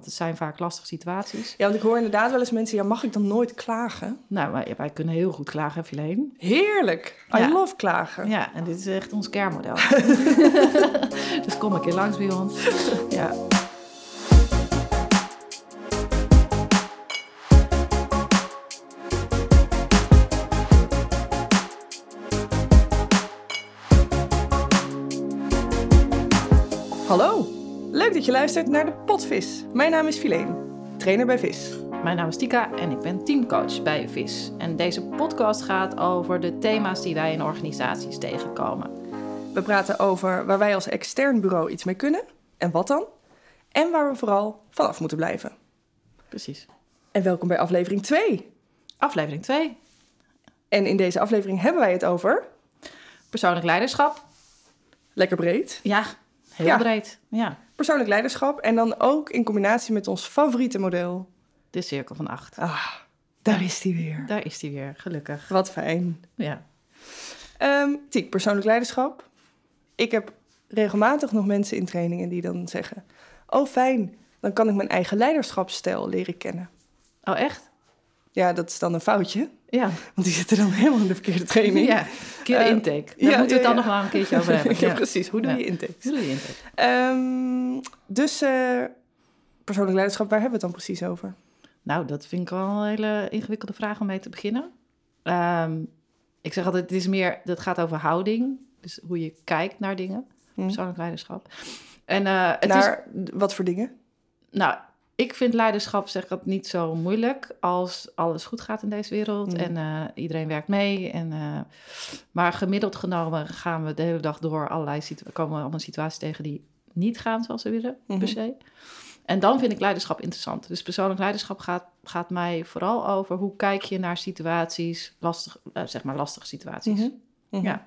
Want het zijn vaak lastige situaties. Ja, want ik hoor inderdaad wel eens mensen, ja, mag ik dan nooit klagen? Nou, wij, wij kunnen heel goed klagen, Fileen. Heerlijk. I Ja. love klagen. Ja, en dit is echt ons kernmodel. dus kom een keer langs bij ons. Ja. Hallo, leuk dat je luistert naar de Potvis. Mijn naam is Fileen, trainer bij Vis. Mijn naam is Tika en ik ben teamcoach bij VIS. En deze podcast gaat over de thema's die wij in organisaties tegenkomen. We praten over waar wij als extern bureau iets mee kunnen en wat dan. En waar we vooral vanaf moeten blijven. Precies. En welkom bij aflevering 2. Aflevering 2. En in deze aflevering hebben wij het over, Persoonlijk leiderschap. lekker breed, Ja, heel Ja. breed. Ja, persoonlijk leiderschap. En dan ook in combinatie met ons favoriete model. de cirkel van acht. Ah, daar is die weer. Daar is die weer, gelukkig. Wat fijn. Ja. Ehm Tiek, persoonlijk leiderschap. Ik heb regelmatig nog mensen in trainingen die dan zeggen... Oh, fijn, dan kan ik mijn eigen leiderschapsstijl leren kennen. Oh, echt? Ja, dat is dan een foutje, Ja. want die zitten dan helemaal in de verkeerde training. Ja, keer de Eh, intake. Daar ja, moeten we het dan nog wel een keertje over hebben. ja, precies. Hoe doe je intakes? Hoe doe je intake? Ehm, dus eh, persoonlijk leiderschap, waar hebben we het dan precies over? Nou, dat vind ik wel een hele ingewikkelde vraag om mee te beginnen. Ehm, ik zeg altijd, het is meer, dat gaat over houding. Dus hoe je kijkt naar dingen. Hm. Persoonlijk leiderschap. En eh, het is, wat voor dingen? nou, ik vind leiderschap, zeg dat niet zo moeilijk als alles goed gaat in deze wereld Mm. en eh, iedereen werkt mee. En, eh, maar gemiddeld genomen gaan we de hele dag door allerlei komen we allemaal situaties tegen die niet gaan zoals we willen, Mhm. per se. En dan vind ik leiderschap interessant. Dus persoonlijk leiderschap gaat, gaat mij vooral over hoe kijk je naar situaties, lastig, eh, zeg maar lastige situaties. Mhm. Mhm. Ja.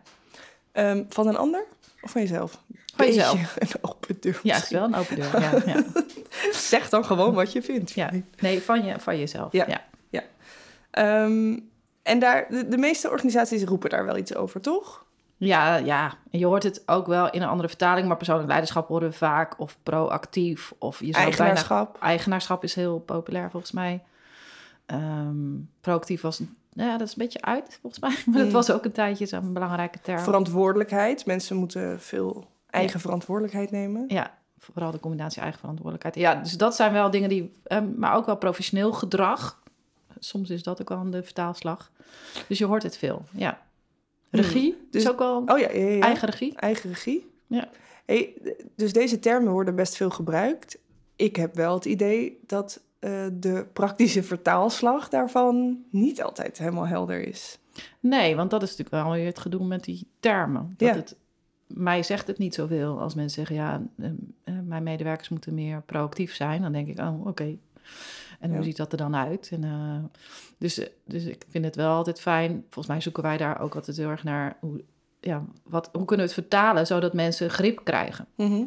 Ehm, van een ander of van jezelf? Van jezelf. Beetje Een open deur. Ja, het is wel een open deur. Ja, ja. Zeg dan gewoon wat je vindt. ja. Nee, van, je, van jezelf. Ja. ja. Ehm, en daar, de, de meeste organisaties roepen daar wel iets over, toch? Ja, ja, en je hoort het ook wel in een andere vertaling, maar persoonlijk leiderschap horen we vaak, of proactief, of je Eigenaarschap. Bijna, eigenaarschap is heel populair volgens mij. Ehm, proactief was, nou ja, dat is een beetje uit volgens mij, maar dat Mm. was ook een tijdje zo'n belangrijke term. Verantwoordelijkheid. Mensen moeten veel eigen verantwoordelijkheid nemen. Ja, vooral de combinatie eigen verantwoordelijkheid. Ja, dus dat zijn wel dingen die, ehm, maar ook wel professioneel gedrag. Soms is dat ook wel de vertaalslag. Dus je hoort het veel, ja. Regie, Dus- is ook wel Oh ja, ja, ja, ja. eigen regie. Eigen regie. Ja. Hey, dus deze termen worden best veel gebruikt. Ik heb wel het idee dat de praktische vertaalslag daarvan niet altijd helemaal helder is. Nee, want dat is natuurlijk wel weer het gedoe met die termen. Dat Ja. het, mij zegt het niet zoveel als mensen zeggen... ja, eh, eh, mijn medewerkers moeten meer proactief zijn. Dan denk ik, oh, oké. En hoe ziet dat er dan uit? En, eh, dus, eh, dus ik vind het wel altijd fijn. Volgens mij zoeken wij daar ook altijd heel erg naar... Hoe, ja, wat, hoe kunnen we het vertalen zodat mensen grip krijgen? Mhm.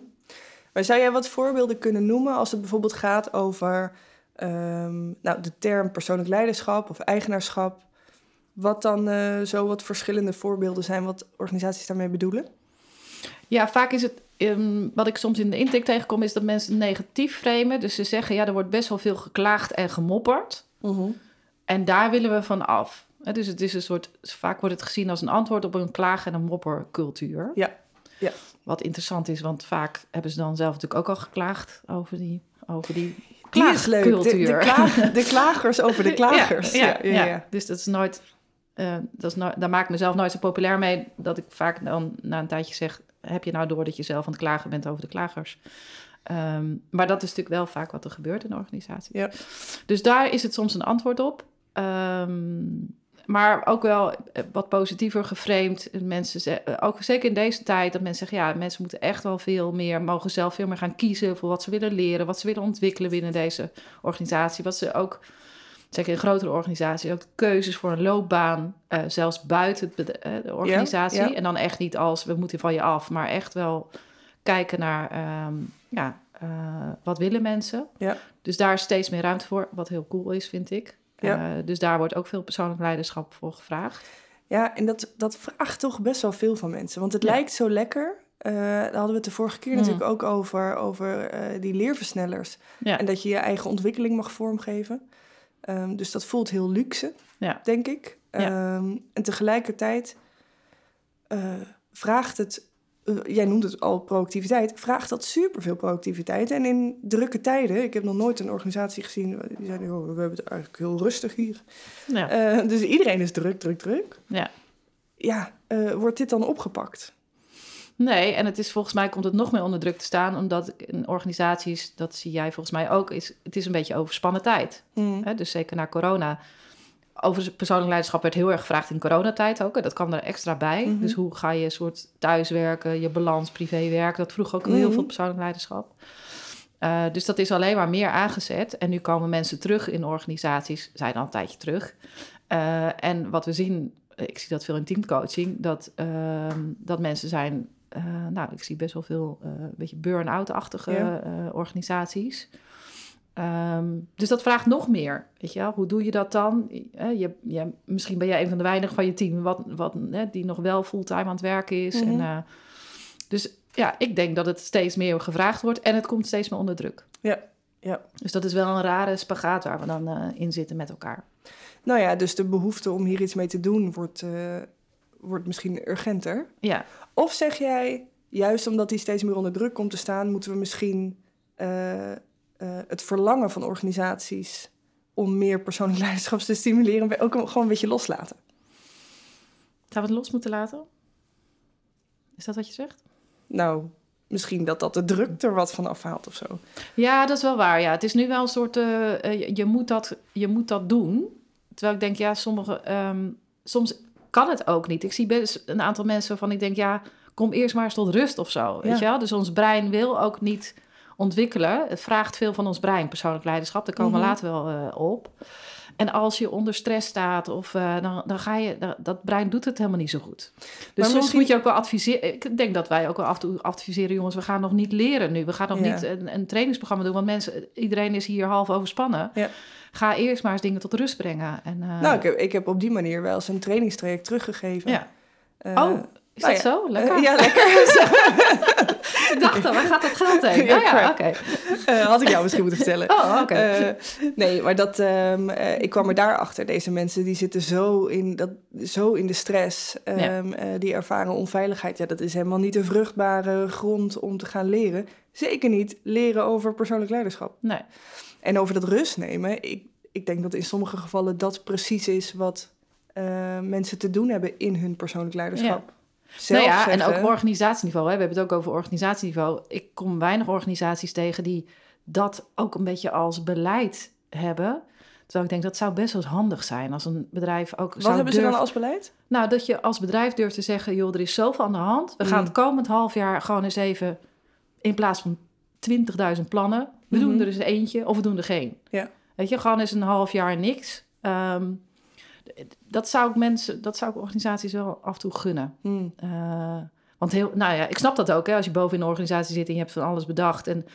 Maar zou jij wat voorbeelden kunnen noemen als het bijvoorbeeld gaat over ehm, nou, de term persoonlijk leiderschap of eigenaarschap? Wat dan eh, zo wat verschillende voorbeelden zijn wat organisaties daarmee bedoelen? Ja, vaak is het... ehm, wat ik soms in de intake tegenkom... is dat mensen negatief framen. Dus ze zeggen, ja, er wordt best wel veel geklaagd en gemopperd... En daar willen we van af. Dus het is een soort, vaak wordt het gezien als een antwoord op een klaag- en een moppercultuur. Ja, ja. Wat interessant is, want vaak hebben ze dan zelf natuurlijk ook al geklaagd over die, over die Die is leuk. De, de, klaag- de klagers over de klagers. Ja, ja, ja. dus dat is nooit, eh, dat is daar maak ik mezelf nooit zo populair mee dat ik vaak dan na een tijdje zeg: heb je nou door dat je zelf aan het klagen bent over de klagers? Ehm, maar dat is natuurlijk wel vaak wat er gebeurt in de organisatie. Ja. Dus daar is het soms een antwoord op. Ehm, maar ook wel eh, wat positiever geframed. Mensen ze- eh, ook zeker in deze tijd, dat mensen zeggen: ja, mensen moeten echt wel veel meer, mogen zelf veel meer gaan kiezen voor wat ze willen leren, wat ze willen ontwikkelen binnen deze organisatie. Wat ze ook, zeker in grotere organisaties, ook keuzes voor een loopbaan, eh, zelfs buiten eh, de organisatie. ja. En dan echt niet als we moeten van je af, maar echt wel kijken naar, ehm, ja, eh, wat willen mensen. Ja. Dus daar is steeds meer ruimte voor, wat heel cool is, vind ik. Ja. Eh, dus daar wordt ook veel persoonlijk leiderschap voor gevraagd. Ja, en dat, dat vraagt toch best wel veel van mensen. Want het Ja. lijkt zo lekker. eh, daar hadden we het de vorige keer Mm. natuurlijk ook over, over eh, die leerversnellers. Ja. En dat je je eigen ontwikkeling mag vormgeven. Ehm, dus dat voelt heel luxe, Ja. denk ik. Ehm, en tegelijkertijd vraagt het, jij noemt het al proactiviteit, vraagt dat superveel proactiviteit. En in drukke tijden, ik heb nog nooit een organisatie gezien die zei, oh, we hebben het eigenlijk heel rustig hier. Ja. Eh, dus iedereen is druk, druk, druk. ja. Ja, eh, wordt dit dan opgepakt? Nee, en het is volgens mij komt het nog meer onder druk te staan, omdat in organisaties, dat zie jij volgens mij ook, is het is een beetje overspannen tijd. Mm. Hè? Dus zeker na corona. Over persoonlijk leiderschap werd heel erg gevraagd in coronatijd ook. En dat kwam er extra bij. Mhm. Dus hoe ga je soort thuiswerken, je balans, privéwerk. Dat vroeg ook heel Mhm. veel persoonlijk leiderschap. Eh, dus dat is alleen maar meer aangezet. En nu komen mensen terug in organisaties, zijn al een tijdje terug. Eh, en wat we zien, ik zie dat veel in teamcoaching, dat, ehm, dat mensen zijn, eh, nou, ik zie best wel veel eh, een beetje burn-out-achtige Ja. eh, organisaties. Ehm, dus dat vraagt nog meer. Weet je wel? Hoe doe je dat dan? Eh, je, je, misschien ben jij een van de weinigen van je team wat, wat, hè, die nog wel fulltime aan het werken is. Mhm. en, eh, dus ja, ik denk dat het steeds meer gevraagd wordt en het komt steeds meer onder druk. Ja, ja. Dus dat is wel een rare spagaat waar we dan eh, in zitten met elkaar. Nou ja, dus de behoefte om hier iets mee te doen wordt, wordt misschien urgenter. Ja, Of zeg jij, juist omdat die steeds meer onder druk komt te staan, moeten we misschien eh, het verlangen van organisaties om meer persoonlijk leiderschap te stimuleren, ook gewoon een beetje loslaten? Zouden we het los moeten laten? Is dat wat je zegt? Nou, misschien dat dat de druk er wat van afhaalt of zo. Ja, dat is wel waar. Ja. Het is nu wel een soort, eh, je, je moet dat, je moet dat doen. Terwijl ik denk, ja, sommige, ehm, soms kan het ook niet. Ik zie best een aantal mensen waarvan ik denk, ja, kom eerst maar eens tot rust of zo. Weet je wel? Dus ons brein wil ook niet ontwikkelen. Het vraagt veel van ons brein, persoonlijk leiderschap. Daar komen we Mhm. later wel eh, op. En als je onder stress staat, of, eh, dan, dan ga je, dat, dat brein doet het helemaal niet zo goed. Dus soms misschien- moet je ook wel adviseren. Ik denk dat wij ook wel af en toe adviseren, jongens, we gaan nog niet leren nu. We gaan nog Ja. niet een, een trainingsprogramma doen, want mensen, iedereen is hier half overspannen. Ja. Ga eerst maar eens dingen tot rust brengen. En, eh, nou, ik heb, ik heb op die manier wel eens een trainingstraject teruggegeven. ja. Oh, is nou dat ja, zo? Lekker. eh, ja, lekker. ik dacht al, waar gaat dat geld heen? Ja, Ja, ja, oké. Eh, had ik jou misschien moeten vertellen. Oh, oké. Eh, nee, maar dat, ehm, eh, ik kwam er daarachter. Deze mensen die zitten zo in, dat, zo in de stress. ehm, eh, die ervaren onveiligheid. Ja, dat is helemaal niet een vruchtbare grond om te gaan leren. Zeker niet leren over persoonlijk leiderschap. nee. En over dat rust nemen. Ik, ik denk dat in sommige gevallen dat precies is wat mensen te doen hebben in hun persoonlijk leiderschap. Zelf nou ja, en ook organisatieniveau. Hè. We hebben het ook over organisatieniveau. Ik kom weinig organisaties tegen die dat ook een beetje als beleid hebben. Terwijl ik denk dat zou best wel handig zijn als een bedrijf ook Wat zou hebben ze dan als beleid? Nou, dat je als bedrijf durft te zeggen, joh, er is zoveel aan de hand. We gaan Mm. het komend half jaar gewoon eens even, in plaats van 20.000 plannen, we doen Mhm. er eens eentje of we doen er geen. Ja. Weet je, gewoon eens een half jaar niks. Ehm, dat zou ik mensen, dat zou ik organisaties wel af en toe gunnen. Hmm. Eh, want heel, nou ja, ik snap dat ook. Hè, als je boven in een organisatie zit en je hebt van alles bedacht en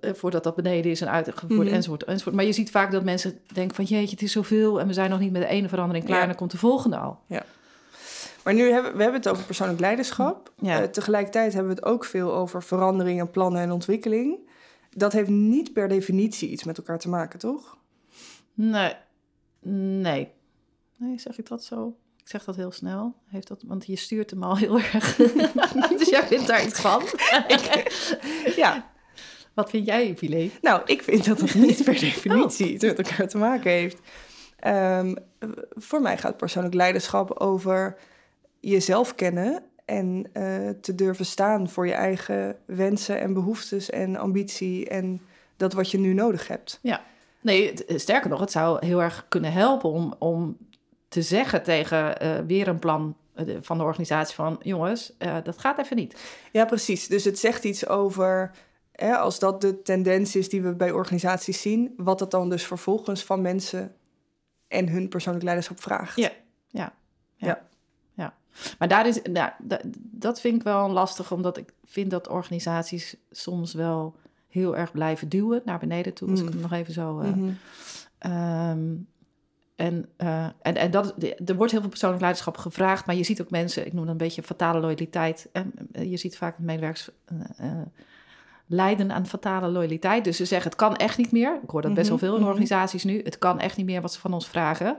eh, voordat dat beneden is en uitgevoerd Mhm. enzovoort, enzovoort. Maar je ziet vaak dat mensen denken van jeetje, het is zoveel en we zijn nog niet met de ene verandering klaar Ja. en dan komt de volgende al. Maar nu hebben we hebben het over persoonlijk leiderschap. Ja. Eh, tegelijkertijd hebben we het ook veel over verandering en plannen en ontwikkeling. Dat heeft niet per definitie iets met elkaar te maken, toch? Nee, nee. Nee, zeg ik dat zo? Ik zeg dat heel snel. Heeft dat, want je stuurt hem al heel erg. dus jij vindt daar iets van. Ja, Wat vind jij, Filet? nou, ik vind dat het niet per definitie iets met elkaar te maken heeft. Ehm, eh, voor mij gaat persoonlijk leiderschap over jezelf kennen en eh, te durven staan voor je eigen wensen en behoeftes en ambitie en dat wat je nu nodig hebt. Nee, het- eh, sterker nog, het zou heel erg kunnen helpen om, om te zeggen tegen eh, weer een plan eh, van de organisatie van... jongens, eh, dat gaat even niet. Ja, precies. Dus het zegt iets over, hè, als dat de tendens is die we bij organisaties zien, wat dat dan dus vervolgens van mensen en hun persoonlijk leiderschap vraagt. Ja. Maar daar is, nou, da- dat vind ik wel lastig, omdat ik vind dat organisaties soms wel heel erg blijven duwen naar beneden toe. Als ik Mm. het nog even zo. Mhm. ehm, En, uh, en, en dat, er wordt heel veel persoonlijk leiderschap gevraagd, maar je ziet ook mensen, ik noem dat een beetje fatale loyaliteit. En je ziet vaak medewerkers uh, lijden aan fatale loyaliteit. Dus ze zeggen, het kan echt niet meer. Ik hoor dat best wel veel in organisaties nu. Het kan echt niet meer wat ze van ons vragen.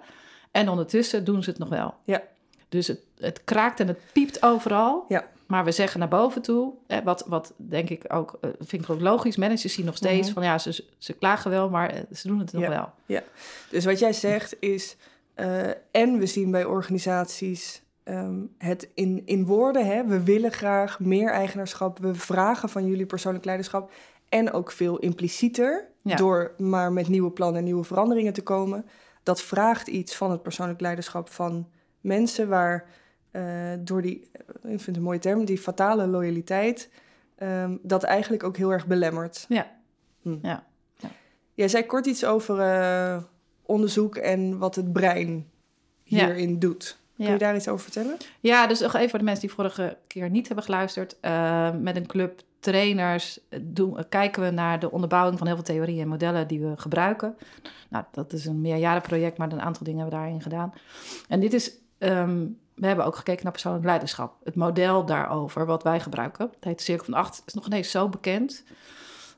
En ondertussen doen ze het nog wel. Ja. Dus het, het kraakt en het piept overal. Ja. Maar we zeggen naar boven toe, hè, wat, wat denk ik ook, uh, vind ik ook logisch. Managers zien nog steeds mm van ja, ze, ze klagen wel, maar uh, ze doen het nog ja. wel. Ja, dus wat jij zegt is, uh, en we zien bij organisaties um, het in, in woorden, hè, we willen graag meer eigenaarschap, we vragen van jullie persoonlijk leiderschap. En ook veel implicieter, Ja. door maar met nieuwe plannen en nieuwe veranderingen te komen. Dat vraagt iets van het persoonlijk leiderschap van mensen waar uh, door die, ik vind het een mooie term, die fatale loyaliteit, um, dat eigenlijk ook heel erg belemmert. Ja. Hm. Ja. ja. Jij zei kort iets over uh, onderzoek en wat het brein hierin ja. doet. Kun Ja. je daar iets over vertellen? Ja, dus nog even voor de mensen die vorige keer niet hebben geluisterd. Uh, met een club trainers doen, kijken we naar de onderbouwing van heel veel theorieën en modellen die we gebruiken. Nou, dat is een meerjarenproject, maar een aantal dingen hebben we daarin gedaan. En dit is, um, we hebben ook gekeken naar persoonlijk leiderschap. Het model daarover, wat wij gebruiken. Het heet Cirkel van Acht, is nog ineens zo bekend.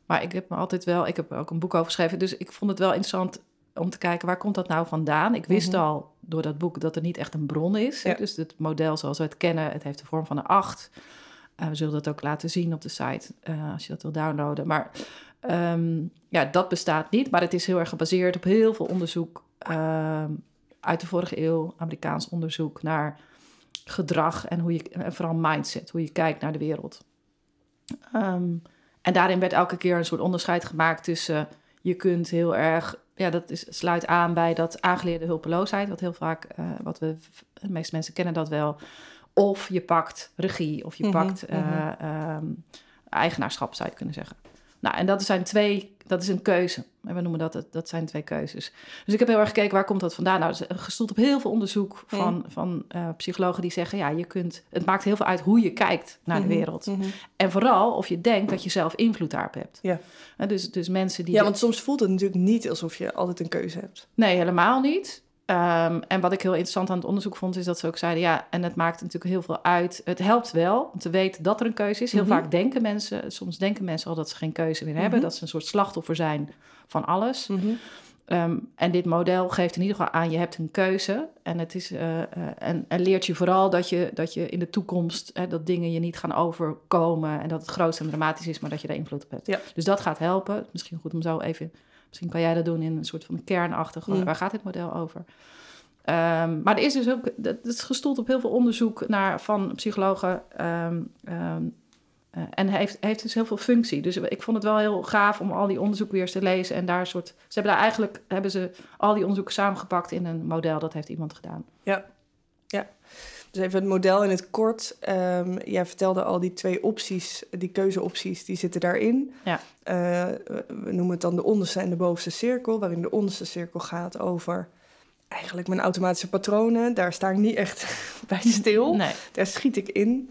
Maar ik heb me altijd wel, ik heb er ook een boek over geschreven, dus ik vond het wel interessant om te kijken waar komt dat nou vandaan. Ik wist Mhm. al door dat boek dat er niet echt een bron is. Ja. Dus het model zoals we het kennen, het heeft de vorm van een acht. Uh, we zullen dat ook laten zien op de site uh, als je dat wil downloaden. Maar um, ja, dat bestaat niet. Maar het is heel erg gebaseerd op heel veel onderzoek uh, uit de vorige eeuw. Amerikaans onderzoek naar gedrag en hoe je, en vooral mindset, hoe je kijkt naar de wereld. Um, en daarin werd elke keer een soort onderscheid gemaakt tussen je kunt heel erg, ja, dat is, sluit aan bij dat aangeleerde hulpeloosheid, wat heel vaak, uh, wat we, de meeste mensen kennen dat wel. Of je pakt regie, of je Mhm, pakt uh, mhm. um, eigenaarschap, zou je kunnen zeggen. Nou, en dat zijn twee, dat is een keuze. En we noemen dat, dat zijn twee keuzes. Dus ik heb heel erg gekeken, waar komt dat vandaan? Nou, gestoeld op heel veel onderzoek van, Mhm. van uh, psychologen die zeggen, ja, je kunt, het maakt heel veel uit hoe je kijkt naar Mhm, de wereld. mhm. En vooral of je denkt dat je zelf invloed daarop hebt. Ja. En dus, dus mensen die... Ja, want soms voelt het natuurlijk niet alsof je altijd een keuze hebt. Nee, helemaal niet. Um, en wat ik heel interessant aan het onderzoek vond, is dat ze ook zeiden: ja, en het maakt natuurlijk heel veel uit. Het helpt wel om te weten dat er een keuze is. Heel -hmm. vaak denken mensen, soms denken mensen al dat ze geen keuze meer hebben, Mhm. dat ze een soort slachtoffer zijn van alles. -hmm. Um, en dit model geeft in ieder geval aan, je hebt een keuze. En, het is, uh, uh, en, en leert je vooral dat je, dat je in de toekomst, dat dingen je niet gaan overkomen. En dat het groot en dramatisch is, maar dat je daar invloed op hebt. Ja. Dus dat gaat helpen. Misschien goed om zo even, misschien kan jij dat doen in een soort van kernachtig. Mm. Waar gaat dit model over? Um, maar er is dus ook, dat is gestoeld op heel veel onderzoek naar, van psychologen. Um, um, uh, en heeft, heeft dus heel veel functie. Dus ik vond het wel heel gaaf om al die onderzoeken weer eens te lezen. En daar een soort. Ze hebben daar eigenlijk hebben ze al die onderzoeken samengepakt in een model. Dat heeft iemand gedaan. Ja, ja. Dus even het model in het kort. Um, jij vertelde al die twee opties, die keuzeopties, die zitten daarin. Ja. Uh, we noemen het dan de onderste en de bovenste cirkel. Waarin de onderste cirkel gaat over eigenlijk mijn automatische patronen. Daar sta ik niet echt bij stil. Nee. Daar schiet ik in.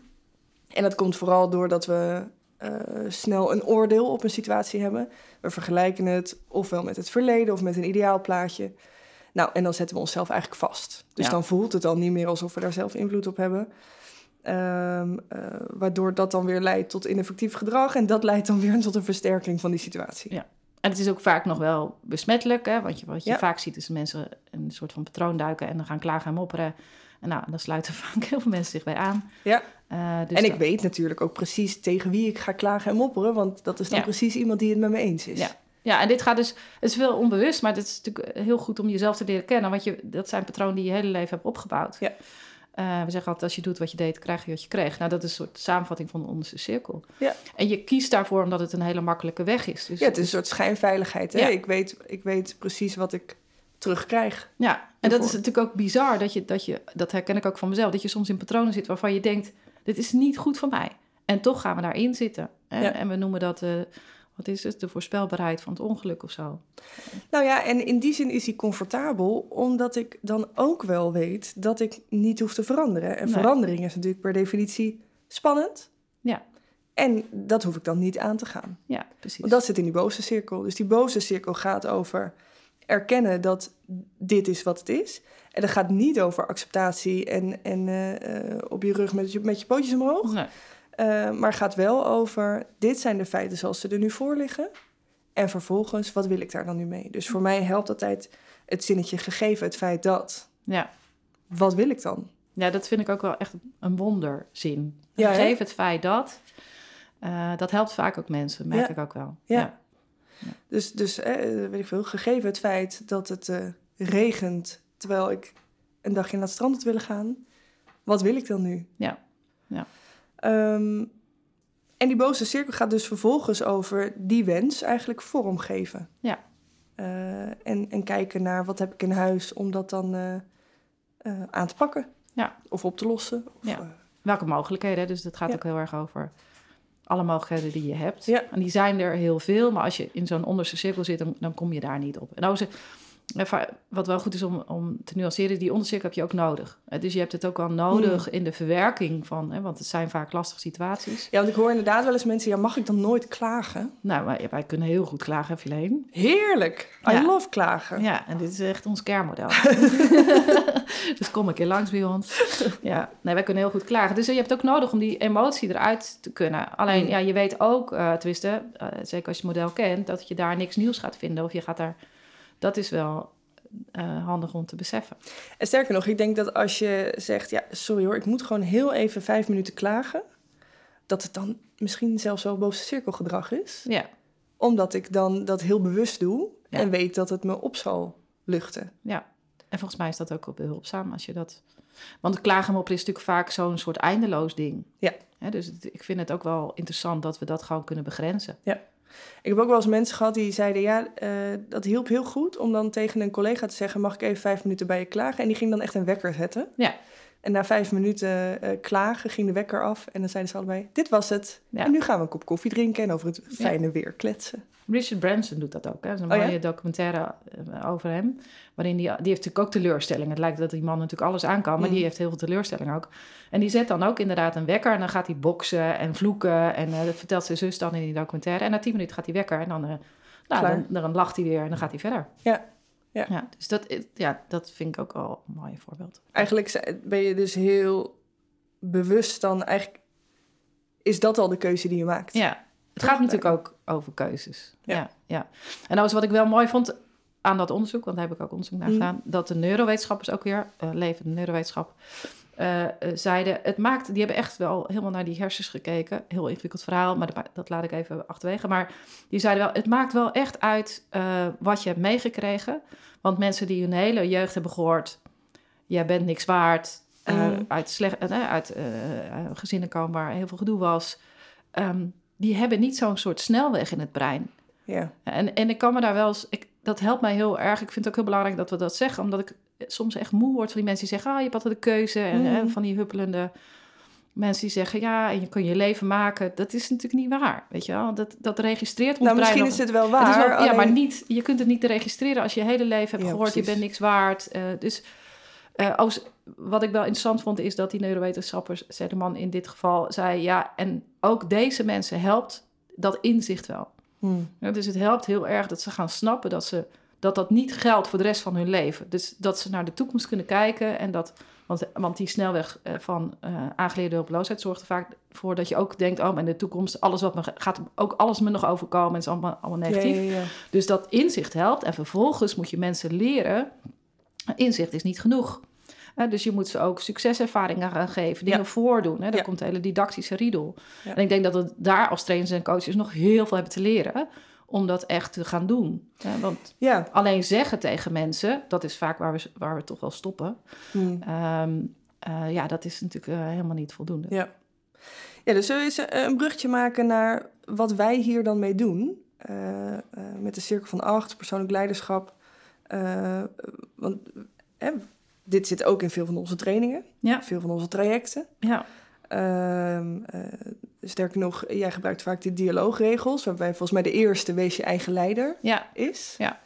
En dat komt vooral doordat we uh, snel een oordeel op een situatie hebben. We vergelijken het ofwel met het verleden of met een ideaal plaatje. Nou, en dan zetten we onszelf eigenlijk vast. Dus Ja. dan voelt het al niet meer alsof we daar zelf invloed op hebben. Um, uh, waardoor dat dan weer leidt tot ineffectief gedrag. En dat leidt dan weer tot een versterking van die situatie. Ja. En het is ook vaak nog wel besmettelijk. Hè? Want je, wat je Ja. vaak ziet is mensen een soort van patroon duiken en dan gaan klagen en mopperen. En nou, dan sluiten vaak heel veel mensen zich bij aan. Ja. Uh, dus en ik weet natuurlijk ook precies tegen wie ik ga klagen en mopperen. Want dat is dan Ja. precies iemand die het met me eens is. Ja. Ja, en dit gaat dus, het is veel onbewust, maar het is natuurlijk heel goed om jezelf te leren kennen. Want je, dat zijn patronen die je hele leven hebt opgebouwd. Ja. Uh, we zeggen altijd, als je doet wat je deed, krijg je wat je kreeg. Nou, dat is een soort samenvatting van de onderste cirkel. Ja. En je kiest daarvoor omdat het een hele makkelijke weg is. Dus, Ja, het is een soort schijnveiligheid. Hè? Ja. Ik, weet, ik weet precies wat ik terugkrijg. Ja, en dat is natuurlijk ook bizar, dat, je, dat, je, dat herken ik ook van mezelf, dat je soms in patronen zit waarvan je denkt, dit is niet goed voor mij. En toch gaan we daarin zitten. Hè? Ja. En we noemen dat, uh, wat is het, de voorspelbaarheid van het ongeluk of zo. Nou ja, en in die zin is hij comfortabel, omdat ik dan ook wel weet dat ik niet hoef te veranderen. En Nee. verandering is natuurlijk per definitie spannend. Ja. En dat hoef ik dan niet aan te gaan. Ja, precies. Want dat zit in die boze cirkel. Dus die boze cirkel gaat over erkennen dat dit is wat het is. En dat gaat niet over acceptatie en, en eh, eh, op je rug met je, met je pootjes omhoog. Nee. Uh, maar gaat wel over, dit zijn de feiten zoals ze er nu voor liggen. En vervolgens, wat wil ik daar dan nu mee? Dus voor mij helpt altijd het zinnetje gegeven het feit dat. Ja. Wat wil ik dan? ja, dat vind ik ook wel echt een wonderzin. Ja? Geef het feit dat. eh, dat helpt vaak ook mensen, merk Ja. ik ook wel. Ja. Dus, dus eh, weet ik veel, gegeven het feit dat het eh, regent terwijl ik een dagje naar het strand had willen gaan, wat wil ik dan nu? Ja. Ja. Ehm, en die boze cirkel gaat dus vervolgens over die wens eigenlijk vormgeven. Ja. Eh, en, en kijken naar wat heb ik in huis om dat dan eh, eh, aan te pakken. Ja. Of op te lossen. Of, Ja. Welke mogelijkheden, dus dat gaat Ja. ook heel erg over alle mogelijkheden die je hebt. Ja. En die zijn er heel veel, maar als je in zo'n onderste cirkel zit, dan, dan kom je daar niet op. En nou is het- even wat wel goed is om, om te nuanceren, die ondercirkel heb je ook nodig. Eh, Dus je hebt het ook wel nodig Hmm. in de verwerking van, hè, want het zijn vaak lastige situaties. ja, want ik hoor inderdaad wel eens mensen, ja, mag ik dan nooit klagen? Nou, wij, wij kunnen heel goed klagen, Filene. Heerlijk! I Ja. love klagen. Ja, en dit is echt ons kernmodel. dus kom een keer langs bij ons. Ja, nee, wij kunnen heel goed klagen. Dus je hebt ook nodig om die emotie eruit te kunnen. Alleen, Mm. ja, je weet ook, eh tenminste, eh, zeker als je het model kent, dat je daar niks nieuws gaat vinden. Of je gaat daar, dat is wel eh, handig om te beseffen. En sterker nog, ik denk dat als je zegt, ja, sorry hoor, ik moet gewoon heel even vijf minuten klagen, dat het dan misschien zelfs wel bovenste cirkelgedrag is. Ja, Omdat ik dan dat heel bewust doe Ja. en weet dat het me op zal luchten. ja. En volgens mij is dat ook wel behulpzaam als je dat... Want klagen mopperen is natuurlijk vaak zo'n soort eindeloos ding. Ja. Dus het- ik vind het ook wel interessant dat we dat gewoon kunnen begrenzen. Ik heb ook wel eens mensen gehad die zeiden, ja, eh, dat hielp heel goed om dan tegen een collega te zeggen, mag ik even vijf minuten bij je klagen? En die ging dan echt een wekker zetten. Ja. En na vijf minuten eh, klagen ging de wekker af en dan zeiden ze allebei, dit was het. Ja. En nu gaan we een kop koffie drinken en over het fijne weer kletsen. Richard Branson doet dat ook. Hè? Dat is een Oh ja? mooie documentaire eh, over hem. Waarin die, die heeft natuurlijk ook teleurstellingen. Het lijkt dat die man natuurlijk alles aan kan, maar Mm. die heeft heel veel teleurstellingen ook. En die zet dan ook inderdaad een wekker. En dan gaat hij boksen en vloeken. En eh, dat vertelt zijn zus dan in die documentaire. En na tien minuten gaat hij wekker. En dan, eh, nou, Klaar. dan, dan lacht hij weer en dan gaat hij verder. Ja. Ja. dus dat, ja, dat vind ik ook wel een mooi voorbeeld. Eigenlijk ben je dus heel bewust dan, eigenlijk is dat al de keuze die je maakt. Ja, het gaat natuurlijk ook over keuzes. Ja. Ja. Ja, En nou is wat ik wel mooi vond aan dat onderzoek, want daar heb ik ook onderzoek naar Mhm. gedaan, dat de neurowetenschappers ook weer, eh levende neurowetenschap, eh, eh, zeiden, het maakt, die hebben echt wel helemaal naar die hersens gekeken, heel ingewikkeld verhaal, maar dat, dat laat ik even achterwege, maar die zeiden wel, het maakt wel echt uit eh, wat je hebt meegekregen, want mensen die hun hele jeugd hebben gehoord, jij bent niks waard, Mhm. uit, slecht, uit gezinnen komen waar heel veel gedoe was, ehm, die hebben niet zo'n soort snelweg in het brein. Ja. En, en ik kan me daar wel eens, ik, dat helpt mij heel erg. Ik vind het ook heel belangrijk dat we dat zeggen, omdat ik soms echt moe word van die mensen die zeggen: Ah, je hebt altijd een keuze. En hè, van die huppelende mensen die zeggen: Ja, en je kun je leven maken. Dat is natuurlijk niet waar. Weet je wel, dat, dat registreert ons Nou, misschien nog- is het wel waar. wel- ja, maar niet, je kunt het niet registreren als je je hele leven hebt Ja, gehoord, je bent niks waard. Eh, dus eh, als, wat ik wel interessant vond, is dat die neurowetenschappers, Zedeman in dit geval, zei: ja, en ook deze mensen helpt dat inzicht wel. Hmm. Ja, dus het helpt heel erg dat ze gaan snappen dat, ze, dat dat niet geldt voor de rest van hun leven. Dus dat ze naar de toekomst kunnen kijken en dat. Want, want die snelweg eh, van eh, aangeleerde hulpeloosheid zorgt er vaak voor dat je ook denkt: oh, maar in de toekomst, alles wat me ga- gaat, ook alles me nog overkomen, is allemaal, allemaal negatief. Ja, ja, ja. Dus dat inzicht helpt. En vervolgens moet je mensen leren. Inzicht is niet genoeg. Eh, dus je moet ze ook succeservaringen gaan geven, dingen voordoen. Hè? Daar komt de hele didactische riedel. En ik denk dat we daar als trainers en coaches nog heel veel hebben te leren om dat echt te gaan doen. Want Ja. alleen zeggen tegen mensen, dat is vaak waar we, waar we toch wel stoppen. Hmm. Ehm, eh, ja, dat is natuurlijk eh, helemaal niet voldoende. Ja. Ja, dus zullen we eens eh, een bruggetje maken naar wat wij hier dan mee doen. Met de Cirkel van Acht, persoonlijk leiderschap. Want eh, dit zit ook in veel van onze trainingen, Ja, veel van onze trajecten. ja, Ehm, eh, sterker nog, jij gebruikt vaak de dialoogregels, waarbij volgens mij de eerste wees je eigen leider ja. is. Ja.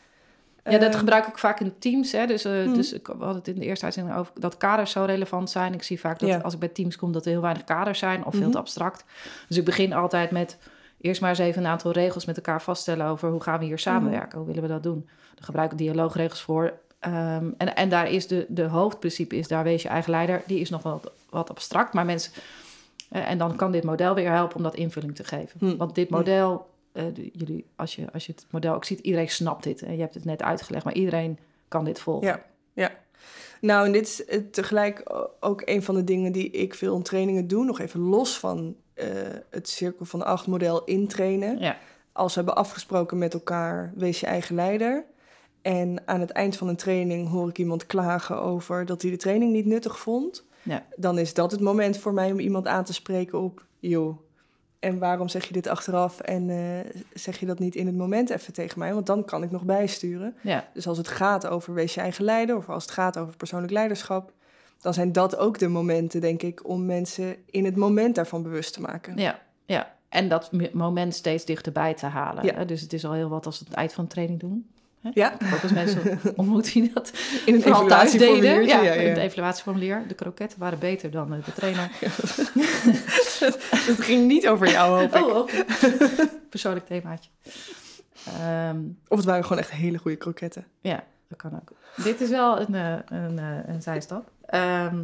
Ja, dat Ehm, gebruik ik vaak in teams. Hè. Dus, eh, Mhm. dus ik hadden het in de eerste uitzending over dat kaders zo relevant zijn. Ik zie vaak dat Ja. als ik bij teams kom, dat er heel weinig kaders zijn of veel Mhm. te abstract. Dus ik begin altijd met eerst maar eens even een aantal regels met elkaar vaststellen over hoe gaan we hier samenwerken, hoe willen we dat doen. Daar gebruiken we dialoogregels voor. Ehm, en, en daar is de, de hoofdprincipe is, daar wees je eigen leider, die is nog wel wat, abstract, maar mensen... eh, en dan kan dit model weer helpen om dat invulling te geven. Hm. Want dit model, eh, jullie, als, je, als je het model ook ziet, iedereen snapt dit. En je hebt het net uitgelegd, maar iedereen kan dit volgen. Ja, ja. Nou, en dit is eh, tegelijk ook een van de dingen die ik veel in trainingen doe. Nog even los van het Cirkel van Acht model intrainen. Ja. Als we hebben afgesproken met elkaar, wees je eigen leider. En aan het eind van een training hoor ik iemand klagen over dat hij de training niet nuttig vond. Ja. Dan is dat het moment voor mij om iemand aan te spreken op, joh, en waarom zeg je dit achteraf en eh, zeg je dat niet in het moment even tegen mij? Want dan kan ik nog bijsturen. Ja. Dus als het gaat over wees je eigen leider of als het gaat over persoonlijk leiderschap, dan zijn dat ook de momenten, denk ik, om mensen in het moment daarvan bewust te maken. Ja, ja. En dat moment steeds dichterbij te halen. Ja. Dus het is al heel wat als we het eind van de training doen. Hè. Ja, Ook als mensen ontmoet die dat in een vooral thuis deden. Ja, Ja, in het ja. evaluatieformulier. De kroketten waren beter dan eh, de trainer. Het ging niet over jou, hoop ik. Oh. Persoonlijk themaatje. Ehm, Of het waren gewoon echt hele goede kroketten. ja, dat kan ook. Dit is wel een, eh, een, eh, een zijstap. Ehm,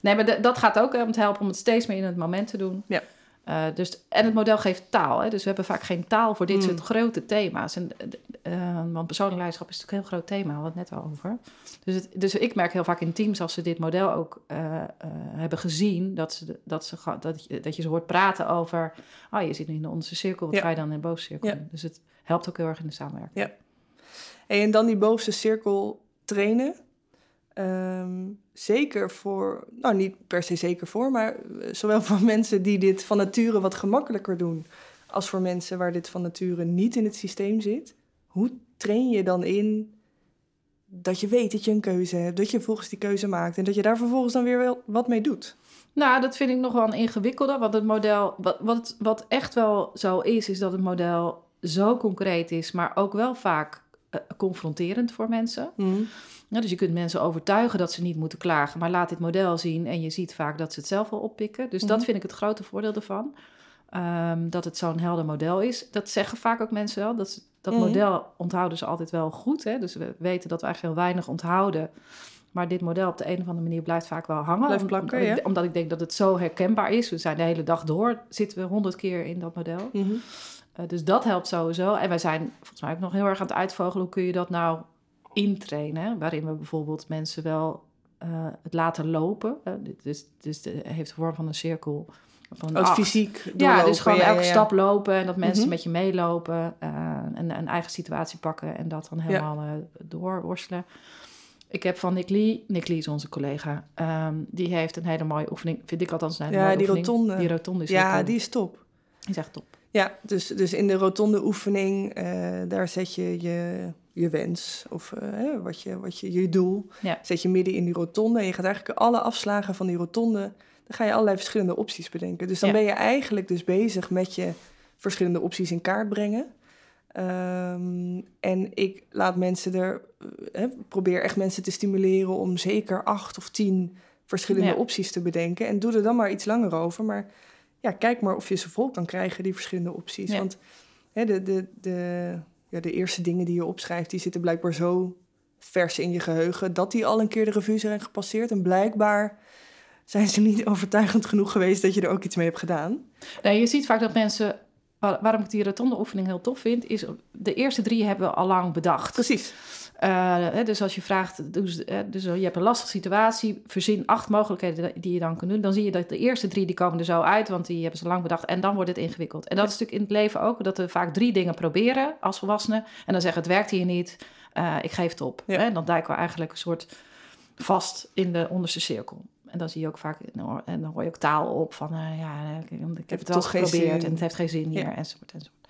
nee, maar de- dat gaat ook om te helpen om het steeds meer in het moment te doen. Ja. Eh, dus, en het model geeft taal. Hè? Dus we hebben vaak geen taal voor dit Mm. soort grote thema's. En, eh, want persoonlijk leiderschap is natuurlijk een heel groot thema, we hadden het net al over. Dus, het, dus ik merk heel vaak in teams, als ze dit model ook eh, eh, hebben gezien, dat, ze, dat, ze, dat, je, dat je ze hoort praten over, ah, je zit nu in de onderste cirkel, wat Ja. ga je dan in de bovenste cirkel Ja. Dus het helpt ook heel erg in de samenwerking. Hey, en dan die bovenste cirkel trainen. Ehm, zeker voor, nou niet per se zeker voor, maar eh, zowel voor mensen die dit van nature wat gemakkelijker doen, als voor mensen waar dit van nature niet in het systeem zit. Hoe train je dan in dat je weet dat je een keuze hebt, dat je volgens die keuze maakt en dat je daar vervolgens dan weer wel wat mee doet? Nou, dat vind ik nog wel een ingewikkelde. Want het model, wat, wat, wat echt wel zo is, is dat het model zo concreet is, maar ook wel vaak confronterend voor mensen. Ja, dus je kunt mensen overtuigen dat ze niet moeten klagen, maar laat dit model zien en je ziet vaak dat ze het zelf wel oppikken. Dus dat Mhm. vind ik het grote voordeel ervan. Ehm, dat het zo'n helder model is. Dat zeggen vaak ook mensen wel. Dat, ze- dat Mhm. model onthouden ze altijd wel goed. Hè? Dus we weten dat we eigenlijk heel weinig onthouden. Maar dit model op de een of andere manier blijft vaak wel hangen. Blijft plakken, omdat, ja. ik, omdat ik denk dat het zo herkenbaar is. We zijn de hele dag door, zitten we honderd keer in dat model. Mhm. Eh, dus dat helpt sowieso. En wij zijn volgens mij ook nog heel erg aan het uitvogelen... hoe kun je dat nou intrainen? Waarin we bijvoorbeeld mensen wel eh, het laten lopen. is, dus de, heeft de vorm van een cirkel. Van het acht. fysiek Ja, dus gewoon ja, elke ja, ja. stap lopen... en dat mensen Mhm. met je meelopen... eh, en een eigen situatie pakken... en dat dan helemaal doorworstelen. Ik heb van Nick Lee... Nick Lee is onze collega. ehm, die heeft een hele mooie oefening... vind ik althans een hele Ja, mooie die oefening. rotonde. Die rotonde is Ja, die is top. Die is echt top. Ja, dus, dus in de rotonde oefening, eh, daar zet je je, je wens of eh, wat je, wat je, je doel, Ja. zet je midden in die rotonde. En je gaat eigenlijk alle afslagen van die rotonde, dan ga je allerlei verschillende opties bedenken. Dus dan Ja. ben je eigenlijk dus bezig met je verschillende opties in kaart brengen. Ehm, en ik laat mensen er, hè, probeer echt mensen te stimuleren om zeker acht of tien verschillende Ja. opties te bedenken. En doe er dan maar iets langer over. Maar ja, kijk maar of je ze vol kan krijgen, die verschillende opties. Ja. Want hè, de, de, de, ja, de eerste dingen die je opschrijft, die zitten blijkbaar zo vers in je geheugen, dat die al een keer de revue zijn gepasseerd. En blijkbaar zijn ze niet overtuigend genoeg geweest dat je er ook iets mee hebt gedaan. Nee, je ziet vaak dat mensen... waar- Waarom ik die rotonde oefening heel tof vind... is de eerste drie hebben we al lang bedacht. Precies. Eh, dus als je vraagt... Dus, dus je hebt een lastige situatie... verzin acht mogelijkheden die je dan kunt doen... dan zie je dat de eerste drie die komen er zo uit... want die hebben ze lang bedacht en dan wordt het ingewikkeld. En dat is natuurlijk in het leven ook... dat we vaak drie dingen proberen als volwassenen... en dan zeggen het werkt hier niet... eh, ik geef het op. Ja. Hè? Dan duiken we eigenlijk een soort vast in de onderste cirkel. En dan zie je ook vaak, en dan hoor je ook taal op van, eh, ja, ik, ik heb het wel geen geprobeerd en het heeft geen zin hier, Ja. enzovoort, enzovoort.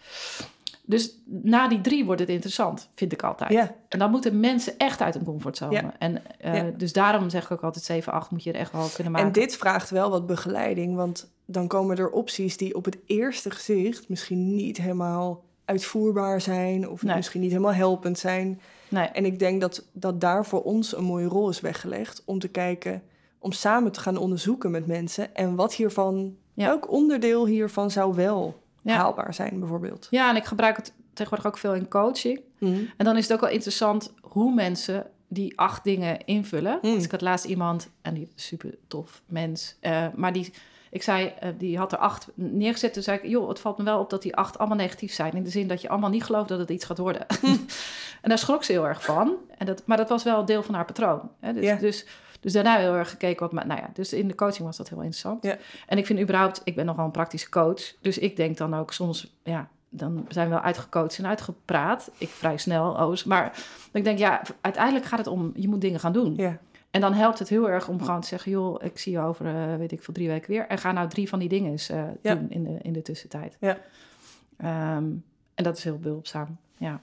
Dus na die drie wordt het interessant, vind ik altijd. Ja, En dan moeten mensen echt uit hun comfortzone. Ja. En eh, dus daarom zeg ik ook altijd 7, 8 moet je er echt wel kunnen maken. en dit vraagt wel wat begeleiding, want dan komen er opties die op het eerste gezicht misschien niet helemaal uitvoerbaar zijn of Nee. misschien niet helemaal helpend zijn. Nee, En ik denk dat, dat daar voor ons een mooie rol is weggelegd om te kijken, om samen te gaan onderzoeken met mensen en wat hiervan, Ja. elk onderdeel hiervan zou wel Ja. haalbaar zijn, bijvoorbeeld. Ja, en ik gebruik het tegenwoordig ook veel in coaching. Mhm. En dan is het ook wel interessant hoe mensen die acht dingen invullen. Mm. Dus ik had laatst iemand, en die super tof mens, eh, maar die, ik zei, eh, die had er acht neergezet. Toen zei ik, joh, het valt me wel op dat die acht allemaal negatief zijn. In de zin dat je allemaal niet gelooft dat het iets gaat worden. en daar schrok ze heel erg van. En dat, maar dat was wel deel van haar patroon. Hè? Dus, dus, dus daarna heel erg gekeken wat, maar nou ja, dus in de coaching was dat heel interessant. Ja. En ik vind überhaupt, ik ben nogal een praktische coach. Dus ik denk dan ook soms, ja, dan zijn we wel uitgecoacht en uitgepraat. Ik vrij snel, Oos. Maar ik denk, ja, uiteindelijk gaat het om, je moet dingen gaan doen. Ja. En dan helpt het heel erg om gewoon te zeggen, joh, ik zie je over, eh, weet ik veel, drie weken weer. En ga nou drie van die dingen eens eh, Ja. doen in de, in de tussentijd. Ja. Ehm, en dat is heel behulpzaam, ja.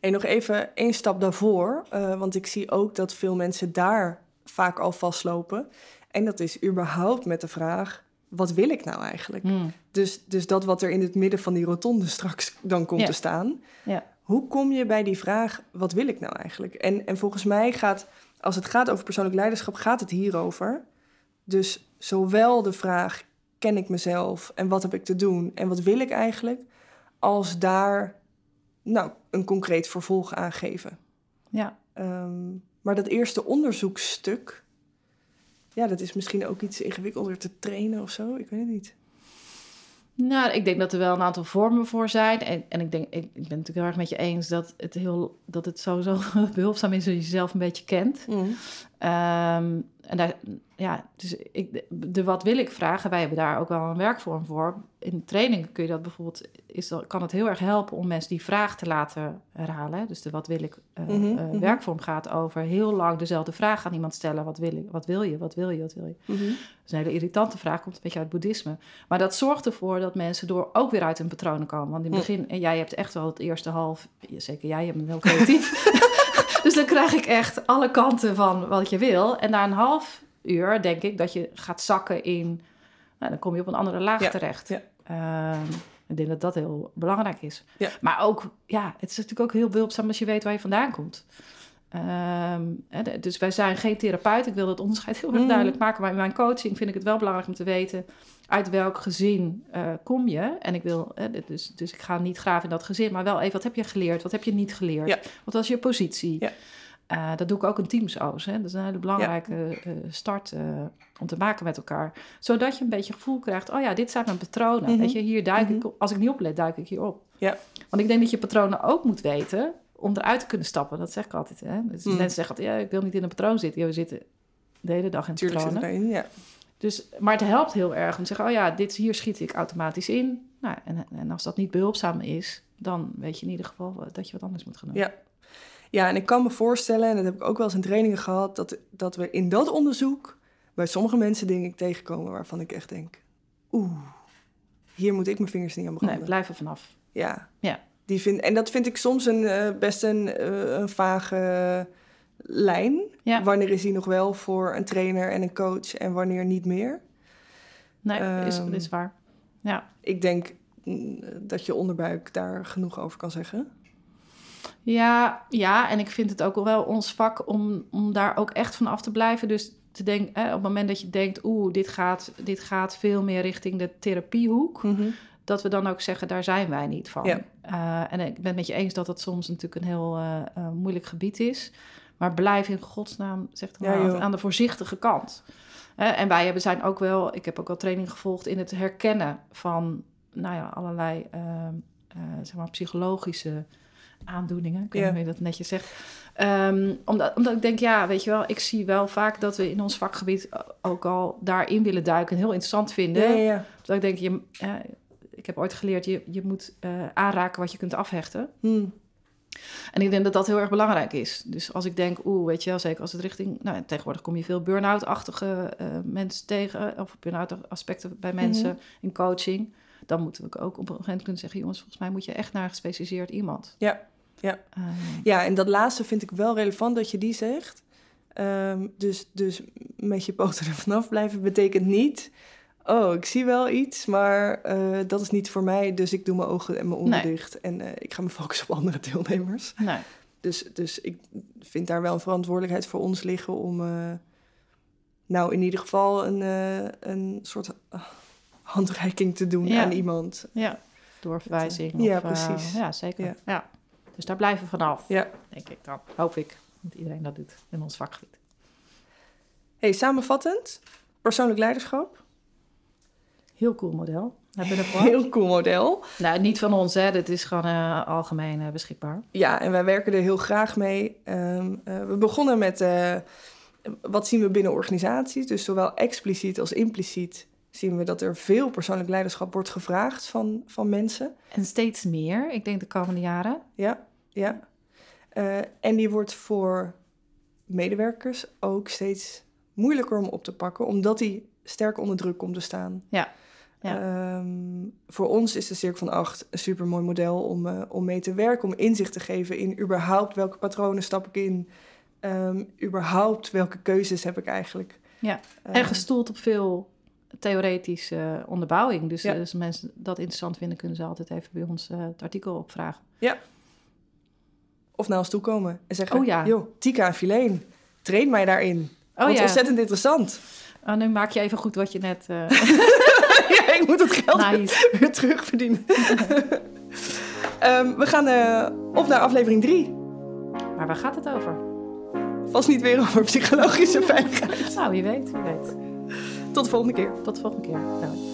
En nog even één stap daarvoor, eh, want ik zie ook dat veel mensen daar vaak al vastlopen. En dat is überhaupt met de vraag, wat wil ik nou eigenlijk? Hmm. Dus, dus dat wat er in het midden van die rotonde straks dan komt Ja. te staan. Ja. Hoe kom je bij die vraag, wat wil ik nou eigenlijk? En, en volgens mij gaat, als het gaat over persoonlijk leiderschap, gaat het hierover. Dus zowel de vraag, ken ik mezelf en wat heb ik te doen en wat wil ik eigenlijk? Als daar, nou, een concreet vervolg aan geven. Ja. Ehm, maar dat eerste onderzoekstuk, ja, dat is misschien ook iets ingewikkelder te trainen of zo. Ik weet het niet. Nou, ik denk dat er wel een aantal vormen voor zijn. En, en ik, denk, ik, ik ben het natuurlijk heel erg met je eens dat het, heel, dat het sowieso behulpzaam is als je jezelf een beetje kent. Ehm, en daar, ja, dus ik, de, wat wil ik vragen, wij hebben daar ook wel een werkvorm voor. In trainingen kun je dat bijvoorbeeld, is dat, kan het heel erg helpen om mensen die vraag te laten herhalen. hè. Dus de wat wil ik eh, Mhm, eh, mhm. werkvorm gaat over heel lang dezelfde vraag aan iemand stellen. Wat wil ik? Wat wil je? Wat wil je? Wat wil je? Mhm. Dat is een hele irritante vraag, komt een beetje uit het boeddhisme. Maar dat zorgt ervoor dat mensen door ook weer uit hun patronen komen. Want in het begin, en jij hebt echt wel het eerste half, zeker jij, je bent heel creatief. dus dan krijg ik echt alle kanten van wat je wil. En na een half uur denk ik dat je gaat zakken in, nou, dan kom je op een andere laag Ja, terecht. ja. Ehm, ik denk dat dat heel belangrijk is. Ja. Maar ook, ja, het is natuurlijk ook heel behulpzaam als je weet waar je vandaan komt. Ehm, dus wij zijn geen therapeut. Ik wil dat onderscheid heel erg Mhm. duidelijk maken. Maar in mijn coaching vind ik het wel belangrijk om te weten uit welk gezin eh, kom je. En ik wil, dus, dus ik ga niet graven in dat gezin, maar wel even wat heb je geleerd, wat heb je niet geleerd, Ja. wat was je positie. Ja. Eh, dat doe ik ook in teams-O's. Hè. Dat is een hele belangrijke eh, start om te maken met elkaar. Zodat je een beetje gevoel krijgt, oh ja, dit zijn mijn patronen. Mhm. Weet je, hier duik ik Mhm. Als ik niet oplet, duik ik hier op. Ja. Want ik denk dat je patronen ook moet weten om eruit te kunnen stappen. Dat zeg ik altijd. Hè? Dus Mhm. Mensen zeggen altijd, ja, ik wil niet in een patroon zitten. Ja, we zitten de hele dag in Tuurlijk zit patronen. het daarin, ja. Dus, maar het helpt heel erg om te zeggen, oh ja, dit, hier schiet ik automatisch in. Nou, en, en als dat niet behulpzaam is, dan weet je in ieder geval dat je wat anders moet gaan doen. Ja. Ja, en ik kan me voorstellen, en dat heb ik ook wel eens in trainingen gehad, dat, dat we in dat onderzoek bij sommige mensen dingen tegenkomen waarvan ik echt denk, oeh, hier moet ik mijn vingers niet aan Nee, branden. blijf er vanaf. Ja. Ja. Die vind, en dat vind ik soms een, eh, best een, eh, een vage lijn. Ja. Wanneer is die nog wel voor een trainer en een coach en wanneer niet meer? Nee, is, Ehm. is waar. Ja. Ik denk mm, dat je onderbuik daar genoeg over kan zeggen. Ja, ja, en ik vind het ook wel ons vak om, om daar ook echt van af te blijven. Dus te denken, op het moment dat je denkt, oeh, dit gaat, dit gaat veel meer richting de therapiehoek, dat we dan ook zeggen, daar zijn wij niet van. Ja. Eh, en ik ben het met je eens dat het soms natuurlijk een heel eh, eh, moeilijk gebied is. Maar blijf in godsnaam, zegt dan Ja, aan de voorzichtige kant. En wij hebben zijn ook wel, ik heb ook wel training gevolgd in het herkennen van, nou ja, allerlei, ehm, eh, zeg maar, psychologische aandoeningen. Ik weet Ja. niet hoe je dat netjes zegt. Ehm, omdat, omdat ik denk, ja, weet je wel, ik zie wel vaak dat we in ons vakgebied ook al daarin willen duiken en heel interessant vinden. Ja. Dat ik denk, je, ik heb ooit geleerd, je, je moet eh, aanraken wat je kunt afhechten. Hm. En ik denk dat dat heel erg belangrijk is. Dus als ik denk, oeh, weet je wel, zeker als het richting... Nou, tegenwoordig kom je veel burn-out-achtige eh, mensen tegen... of burn-out aspecten bij mensen Mhm. in coaching. Dan moeten we ook op een gegeven moment kunnen zeggen... jongens, volgens mij moet je echt naar gespecialiseerd iemand. Ja, ja. Eh, Ja, en dat laatste vind ik wel relevant dat je die zegt. Ehm, dus, dus met je poten er vanaf blijven betekent niet... oh, ik zie wel iets, maar eh, dat is niet voor mij... dus ik doe mijn ogen en mijn oren Nee. dicht... en eh, ik ga me focussen op andere deelnemers. nee. Dus, dus ik vind daar wel een verantwoordelijkheid voor ons liggen... om eh, nou in ieder geval een, een soort ah, handreiking te doen Ja. aan iemand. Ja. doorverwijzing. Ja, of, eh, precies. ja, zeker. Ja. Ja. Dus daar blijven we vanaf, Ja. denk ik dan. Hoop ik dat iedereen dat doet in ons vakgebied. Hey, samenvattend, persoonlijk leiderschap. Heel cool model. Heb je ervoor? Heel cool model. Nou, niet van ons, hè. Dit is gewoon eh, algemeen eh, beschikbaar. Ja, en wij werken er heel graag mee. Ehm, eh, we begonnen met wat zien we binnen organisaties. Dus zowel expliciet als impliciet zien we dat er veel persoonlijk leiderschap wordt gevraagd van, van mensen. En steeds meer, ik denk de komende jaren. Ja, ja. En die wordt voor medewerkers ook steeds moeilijker om op te pakken, omdat die sterk onder druk komt te staan. Ja, ja. Ehm, voor ons is de Cirkel van Acht een supermooi model om, eh, om mee te werken, om inzicht te geven in überhaupt welke patronen stap ik in, Ehm, überhaupt welke keuzes heb ik eigenlijk. Ja, Ehm, En gestoeld op veel theoretische onderbouwing. Dus Ja. eh, als mensen dat interessant vinden, kunnen ze altijd even bij ons eh, het artikel opvragen. Of naar ons toe komen en zeggen, Oh ja. joh, Tika en Fileen, train mij daarin. Oh Want ja, ontzettend interessant. oh, nu maak je even goed wat je net... ja, ik moet het geld nice. weer terugverdienen. Ehm, we gaan eh, op naar aflevering 3. Maar waar gaat het over? Vast niet weer over psychologische veiligheid. Nou, wie weet, wie weet. Tot de volgende keer. Tot de volgende keer. Nou.